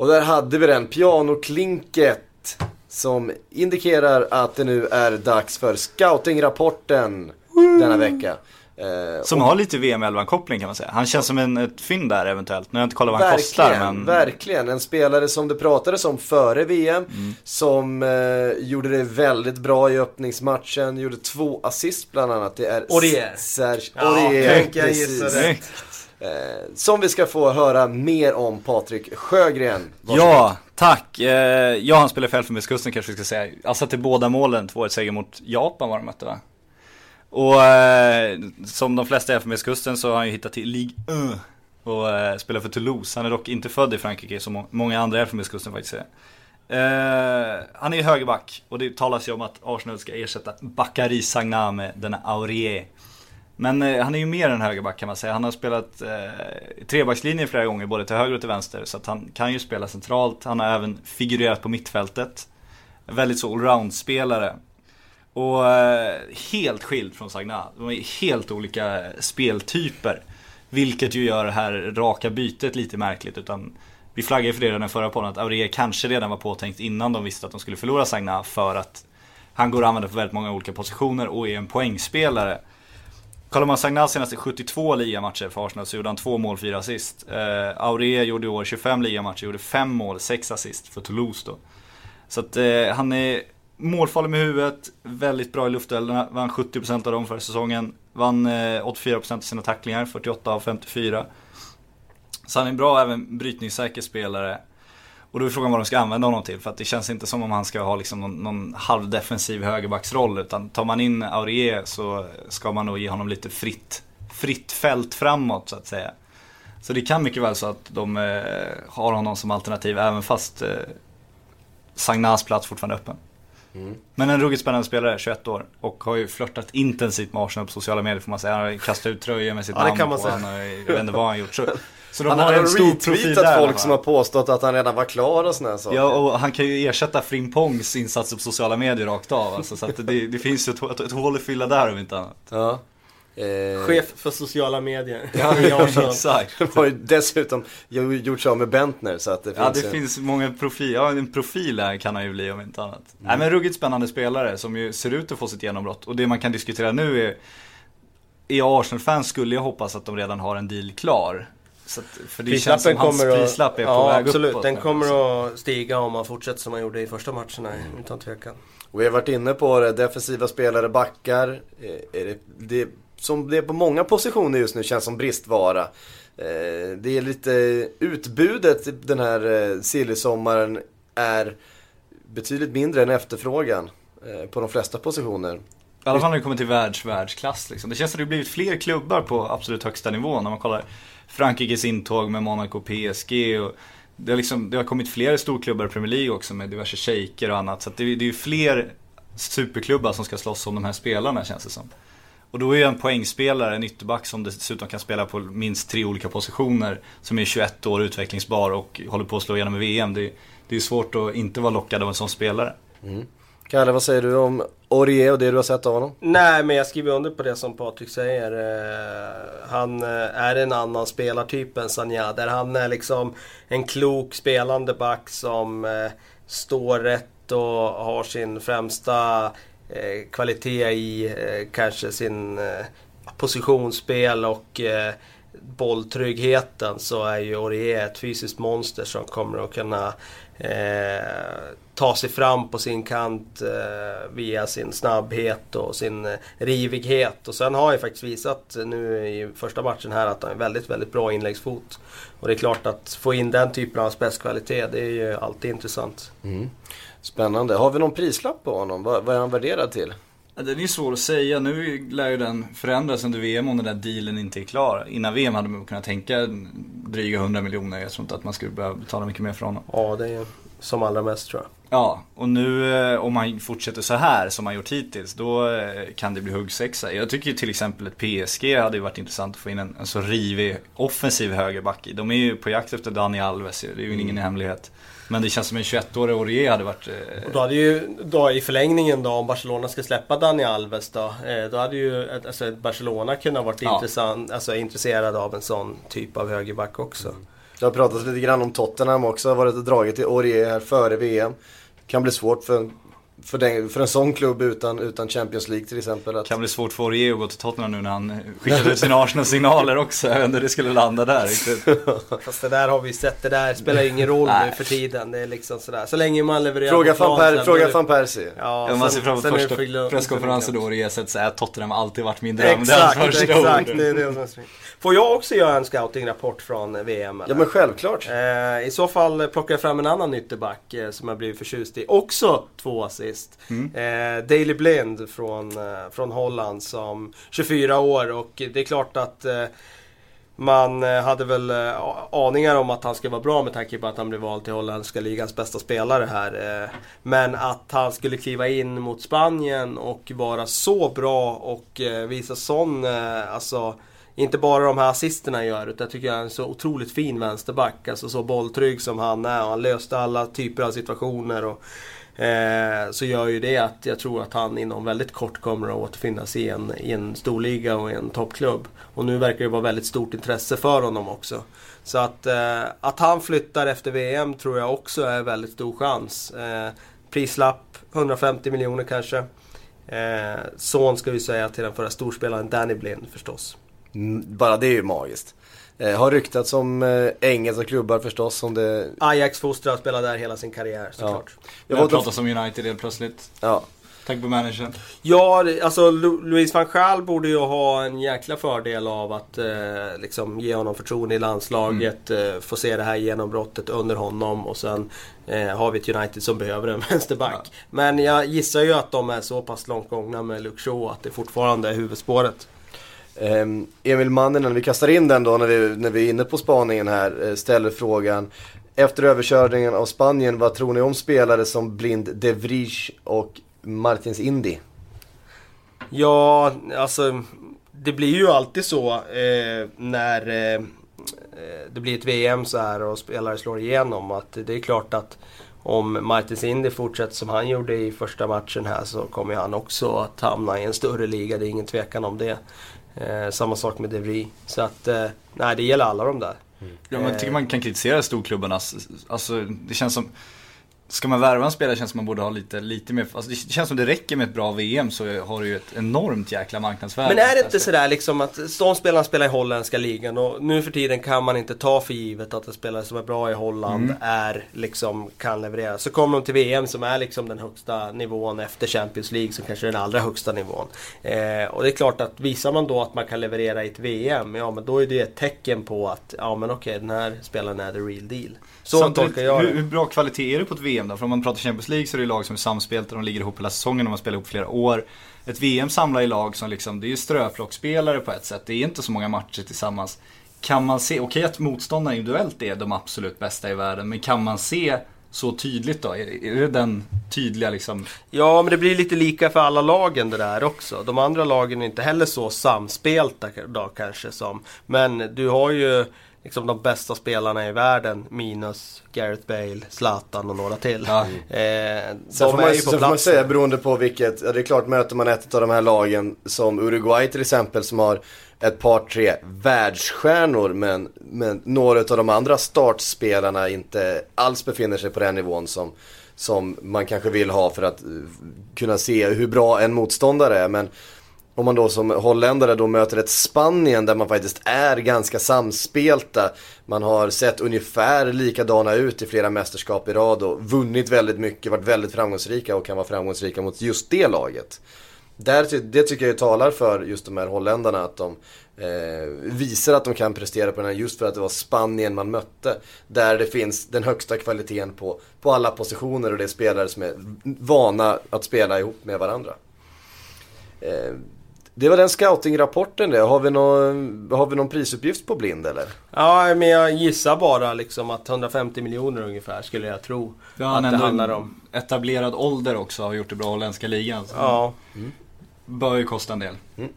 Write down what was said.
Och där hade vi den, pianoklinket. Som indikerar att det nu är dags för scoutingrapporten denna vecka. Eh, som och, har lite VM 11-koppling kan man säga. Han känns som en, ett fynd där eventuellt. Nu har jag inte kollat vad han kostar men... Verkligen, en spelare som det pratades om före VM. Mm. Som eh, gjorde det väldigt bra i öppningsmatchen. Gjorde två assist bland annat. Det är Aurier. Serge Aurier. Ja, precis. Eh, som vi ska få höra mer om Patrik Sjögren. Varsågod. Ja, tack. Eh, ja, han spelar för Elfenbenskusten kanske vi ska säga. Alltså till båda målen, 2-1 seger mot Japan var de mötte va? Och eh, som de flesta i Elfenbenskusten så har han ju hittat till Ligue 1 och eh, spelar för Toulouse. Han är dock inte född i Frankrike som många andra i Elfenbenskusten faktiskt är. Eh, han är högerback och det talas ju om att Arsenal ska ersätta Bakary Sagna med denna Aurier. Men eh, han är ju mer än högerback kan man säga. Han har spelat eh, trebackslinje flera gånger, både till höger och till vänster. Så att han kan ju spela centralt. Han har även figurerat på mittfältet. Väldigt så allround-spelare. Och eh, helt skild från Sagna. De är helt olika speltyper. Vilket ju gör det här raka bytet lite märkligt. Utan vi flaggade för det redan förra podden att Aurier kanske redan var påtänkt innan de visste att de skulle förlora Sagna. För att han går att använda på väldigt många olika positioner och är en poängspelare. Kollar man Sagnals senaste 72 ligamatcher för Arsenal så gjorde han två mål, fyra assist. Eh, Aurier gjorde i år 25 ligamatcher, gjorde fem mål, sex assist för Toulouse då. Så att eh, han är målfarlig med huvudet, väldigt bra i luftduellerna, vann 70% av dem förra säsongen. Vann eh, 84% av sina tacklingar, 48 av 54. Så han är en bra, även brytningssäker spelare. Och då är frågan vad de ska använda honom till. För att det känns inte som om han ska ha liksom någon, någon halvdefensiv högerbacksroll. Utan tar man in Aurier så ska man nog ge honom lite fritt, fritt fält framåt så att säga. Så det kan mycket väl så att de eh, har honom som alternativ även fast eh, Sagnas plats fortfarande är öppen. Mm. Men en ruggigt spännande spelare, 21 år. Och har ju flörtat intensivt med Arsenal på sociala medier får man säga. Han har kastat ut tröjor med sitt ja, namn på. Han har, jag vet inte vad han gjort. Så, så de han har en stor profil där. folk som har påstått att han redan var klar och sådana saker. Ja, och han kan ju ersätta Frimpongs insatser på sociala medier rakt av. Alltså, så att det, det finns ju ett, ett hål att fylla där om inte annat. Ja. Eh... Chef för sociala medier. Ja, exakt. Det har ju dessutom gjort sig av med Bentner så att det finns Ja, det en... finns många profiler. Ja, en profil här kan han ju bli om inte annat. Mm. Nej, men ruggigt spännande spelare som ju ser ut att få sitt genombrott. Och det man kan diskutera nu är, är Arsenal-fans skulle jag hoppas att de redan har en deal klar. Så att, för det känns som hans prislapp är på ja, väg absolut. uppåt. Den kommer att stiga om man fortsätter som man gjorde i första matcherna, mm. utan tvekan. Och vi har varit inne på det, defensiva spelare, backar. Är det, det som det är på många positioner just nu känns som bristvara. Eh, det är lite utbudet den här eh, silly-sommaren är betydligt mindre än efterfrågan eh, på de flesta positioner. I alla fall när det kommer till världs, världsklass liksom. Det känns som det har blivit fler klubbar på absolut högsta nivå när man kollar Frankrikes intåg med Monaco och PSG och det har, liksom, det har kommit fler storklubbar i Premier League också med diverse shejker och annat. Så det, det är fler superklubbar som ska slåss om de här spelarna känns det som. Och då är ju en poängspelare, en ytterback som dessutom kan spela på minst tre olika positioner. Som är 21 år utvecklingsbar och håller på att slå igenom i VM. Det, det är svårt att inte vara lockad av en sån spelare. Mm. Kalle, vad säger du om Orier och det du har sett av honom? Nej, men jag skriver under på det som Patrik säger. Eh, han eh, är en annan spelartyp än Sanja. Där han är liksom en klok spelande back som eh, står rätt och har sin främsta kvalitet i kanske sin positionsspel och bolltryggheten så är ju Orie ett fysiskt monster som kommer att kunna eh, ta sig fram på sin kant eh, via sin snabbhet och sin eh, rivighet. Och sen har han ju faktiskt visat nu i första matchen här att han är väldigt, väldigt bra inläggsfot. Och det är klart att få in den typen av spetskvalitet det är ju alltid intressant. Mm. Spännande. Har vi någon prislapp på honom? Vad, vad är han värderad till? Den är svår att säga. Nu lär ju den förändras under VM om den där dealen inte är klar. Innan VM hade man kunnat tänka dryga 100 miljoner. Jag tror inte att man skulle behöva betala mycket mer för honom. Ja, det är som allra mest tror jag. Ja, och nu eh, om man fortsätter så här som man gjort hittills, då eh, kan det bli huggsexa. Jag tycker till exempel ett PSG hade varit intressant att få in en, en så rivig offensiv högerback i. De är ju på jakt efter Dani Alves, det är ju mm. ingen hemlighet. Men det känns som en 21-årig Aurier hade varit... Eh... Och då hade ju, då i förlängningen då, om Barcelona ska släppa Dani Alves då. Eh, då hade ju alltså, Barcelona kunnat varit ja. intressant, alltså, intresserad av en sån typ av högerback också. Mm. Det har pratats lite grann om Tottenham också, har varit och dragit Orier här före VM. Kan bli svårt för för, den, för en sån klubb utan, utan Champions League till exempel. Att... Kan bli svårt för Aurier att gå till Tottenham nu när han skickade ut sina Arsenal-signaler också. Jag vet inte det skulle landa där riktigt. Fast det där har vi sett, det där spelar ingen roll nu för tiden. Det är liksom sådär. Så länge man levererar Fråga van, per, fråga van Persie. Ja, man ser fram emot första presskonferensen då Aurier säger att Tottenham har alltid varit min dröm. Exakt, det exakt. Det är det som Får jag också göra en scouting-rapport från VM? Eller? Ja men självklart. Eh, I så fall plockar jag fram en annan ytterback eh, som jag blivit förtjust i. Också två assist. Mm. Eh, Daley Blind från, eh, från Holland som 24 år och det är klart att eh, man eh, hade väl aningar om att han skulle vara bra med tanke på att han blev vald till holländska ligans bästa spelare här. Men att han skulle kliva in mot Spanien och vara så bra och visa sån, alltså inte bara de här assisterna gör utan jag tycker jag är en så otroligt fin vänsterback. Alltså så bolltrygg som han är och han löste alla typer av situationer. Och, eh, så gör ju det att jag tror att han inom väldigt kort kommer att återfinnas i en, i en storliga och i en toppklubb. Och nu verkar det vara väldigt stort intresse för honom också. Så att, eh, att han flyttar efter VM tror jag också är väldigt stor chans. Eh, prislapp 150 miljoner kanske. Eh, son ska vi säga till den förra storspelaren Danny Blind förstås. Bara det är ju magiskt. Eh, har ryktats om eh, engelska klubbar förstås. Som det... Ajax fostrad spelade där hela sin karriär såklart. Ja. Jag har pratat om United helt plötsligt. Ja. Tack på managern. Ja, alltså Louise van Gaal borde ju ha en jäkla fördel av att eh, liksom ge honom förtroende i landslaget. Mm. Eh, få se det här genombrottet under honom och sen eh, har vi ett United som behöver en vänsterback. Ja. Men jag gissar ju att de är så pass långt gångna med Luke Shaw att det fortfarande är huvudspåret. Ehm, Emil Manninen, vi kastar in den då när vi, när vi är inne på spaningen här, eh, ställer frågan. Efter överkörningen av Spanien, vad tror ni om spelare som Blind De Vries och Martins Indy? Ja, alltså det blir ju alltid så eh, när eh, det blir ett VM så här och spelare slår igenom att det är klart att om Martins Indy fortsätter som han gjorde i första matchen här så kommer han också att hamna i en större liga, det är ingen tvekan om det. Eh, samma sak med De Så att, eh, nej det gäller alla de där. Mm. Ja men jag tycker man kan kritisera storklubbarna. Alltså det känns som Ska man värva en spelare känns som man borde ha lite, lite mer, alltså det känns som det räcker med ett bra VM så har du ju ett enormt jäkla marknadsvärde. Men är det inte sådär liksom att de spelarna spelar i holländska ligan och nu för tiden kan man inte ta för givet att en spelare som är bra i Holland mm. är liksom kan leverera. Så kommer de till VM som är liksom den högsta nivån efter Champions League som kanske är den allra högsta nivån. Eh, och det är klart att visar man då att man kan leverera i ett VM, ja men då är det ett tecken på att ja men okej den här spelaren är the real deal. Så Samtidigt, tolkar jag det. Hur, hur bra kvalitet är det på ett VM då? För om man pratar Champions League så är det lag som är samspelta, de ligger ihop hela säsongen och man spelar ihop flera år. Ett VM samlar ju lag som liksom, det är ju ströflockspelare på ett sätt. Det är inte så många matcher tillsammans. Kan man se, okej okay, att motståndarna individuellt är de absolut bästa i världen, men kan man se så tydligt då? Är det den tydliga liksom? Ja, men det blir lite lika för alla lagen det där också. De andra lagen är inte heller så samspelta då kanske som. Men du har ju liksom de bästa spelarna i världen minus Gareth Bale, Zlatan och några till. Ja. Eh, sen får man, sen får man säga beroende på vilket, ja, det är klart möter man ett av de här lagen som Uruguay till exempel som har ett par tre världsstjärnor men, men några av de andra startspelarna inte alls befinner sig på den nivån som, som man kanske vill ha för att eh, kunna se hur bra en motståndare är. Men om man då som holländare då möter ett Spanien där man faktiskt är ganska samspelta. Man har sett ungefär likadana ut i flera mästerskap i rad och vunnit väldigt mycket, varit väldigt framgångsrika och kan vara framgångsrika mot just det laget. Där, det tycker jag talar för just de här holländarna att de eh, visar att de kan prestera på den här just för att det var Spanien man mötte. Där det finns den högsta kvaliteten på, på alla positioner och det är spelare som är vana att spela ihop med varandra. Eh, det var den scoutingrapporten det. Har vi, någon, har vi någon prisuppgift på Blind eller? Ja, men jag gissar bara liksom att 150 miljoner ungefär skulle jag tro. Ja, att det handlar om. etablerad ålder också har gjort det bra i holländska ligan. Ja. Mm. Bör ju kosta en del. Mm.